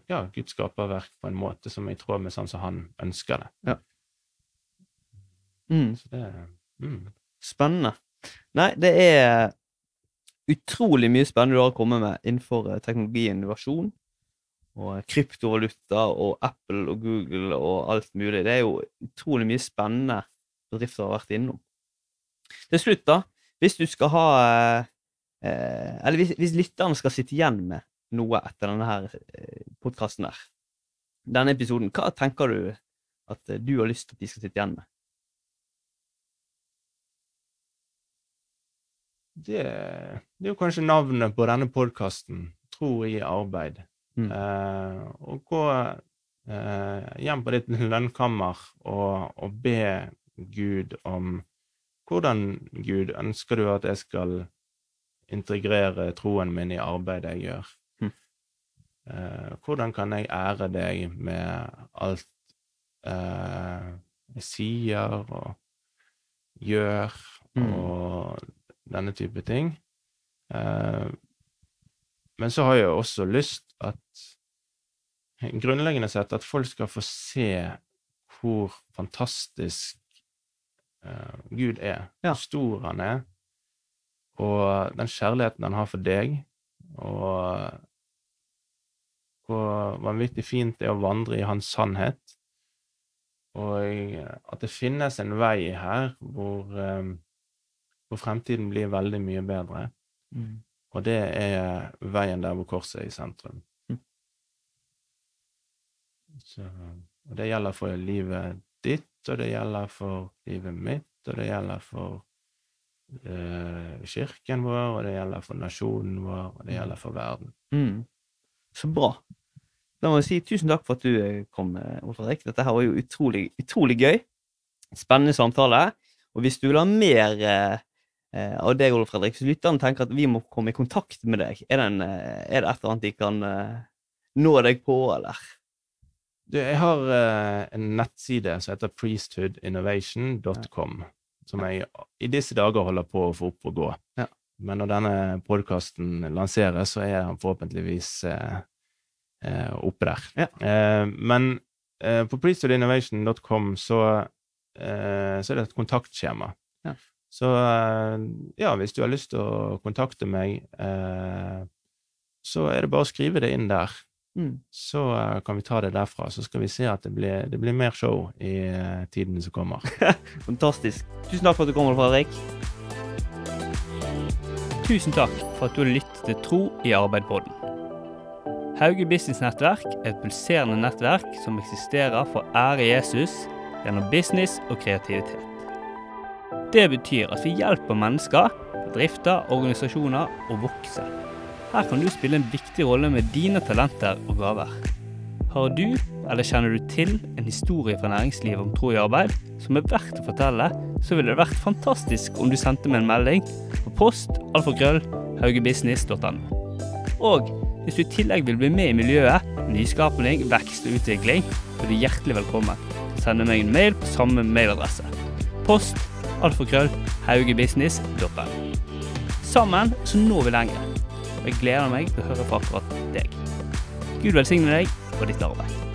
ja, Guds skaperverk på en måte som er i tråd med sånn som han ønsker det. Mm. Så det mm. Spennende. Nei, det er utrolig mye spennende du har kommet med innenfor eh, teknologi og innovasjon. Og kryptovaluta og Apple og Google og alt mulig. Det er jo utrolig mye spennende bedrifter har vært innom. Til slutt, da. Hvis du skal ha eh, eh, Eller hvis, hvis lytterne skal sitte igjen med noe etter denne her eh, podkasten her, denne episoden, hva tenker du at du har lyst til at de skal sitte igjen med? det, det er jo kanskje navnet på denne podkasten, Tro i arbeid. Mm. Eh, og gå eh, hjem på ditt lønnkammer og, og be Gud om hvordan Gud ønsker du at jeg skal integrere troen min i arbeidet jeg gjør? Mm. Eh, hvordan kan jeg ære deg med alt eh, jeg sier og gjør, Mm. og denne type ting? Eh, men så har jeg også lyst at Grunnleggende sett at folk skal få se hvor fantastisk eh, Gud er. Ja. Hvor stor han er, og den kjærligheten han har for deg, og hvor vanvittig fint det er å vandre i hans sannhet. Og at det finnes en vei her hvor, um, hvor fremtiden blir veldig mye bedre. Mm. Og det er veien der hvor korset er i sentrum. Mm. Så, og det gjelder for livet ditt, og det gjelder for livet mitt, og det gjelder for uh, kirken vår, og det gjelder for nasjonen vår, og det gjelder for verden. Mm. Så bra. Da må jeg si tusen takk for at du eh, kom, eh, Ole Fredrik. Dette her var jo utrolig, utrolig gøy. Spennende samtale. Og hvis du vil ha mer eh, av deg, Ole Fredrik, så lytterne tenker at vi må komme i kontakt med deg. Er det, en, er det et eller annet de kan eh, nå deg på, eller? Du, jeg har uh, en nettside som heter priesthoodinnovation.com, som jeg i disse dager holder på å få opp og gå. Ja. Men når denne podkasten lanseres, så er han forhåpentligvis uh, uh, oppe der. Ja. Men på priesthoodinnovation.com så, så er det et kontaktskjema. Ja. Så ja, hvis du har lyst til å kontakte meg, så er det bare å skrive det inn der Mm. så eh, kan vi ta det derfra. Så skal vi se at det blir, det blir mer show i uh, tiden som kommer. Fantastisk. Tusen takk for at du kommer, Fredrik. Tusen takk for at du har lyttet til Tro i arbeid-podden. Hauge Business Nettverk er et pulserende nettverk som eksisterer for ære Jesus gjennom business og kreativitet. Det betyr at vi hjelper mennesker, bedrifter, organisasjoner å vokse. Her kan du spille en viktig rolle med dine talenter og gaver. Har du, eller kjenner du til, en historie fra næringslivet om tro i arbeid som er verdt å fortelle, så ville det vært fantastisk om du sendte meg en melding på post alfakrøll haugebusiness.no. Og hvis du i tillegg vil bli med i miljøet, nyskapning, vekst og utvikling, så er du hjertelig velkommen. Send meg en mail på samme mailadresse. Post alfakrøll haugebusiness.no. Sammen så når vi lenger. Og jeg gleder meg til å høre fra akkurat deg. Gud velsigne deg og ditt arbeid.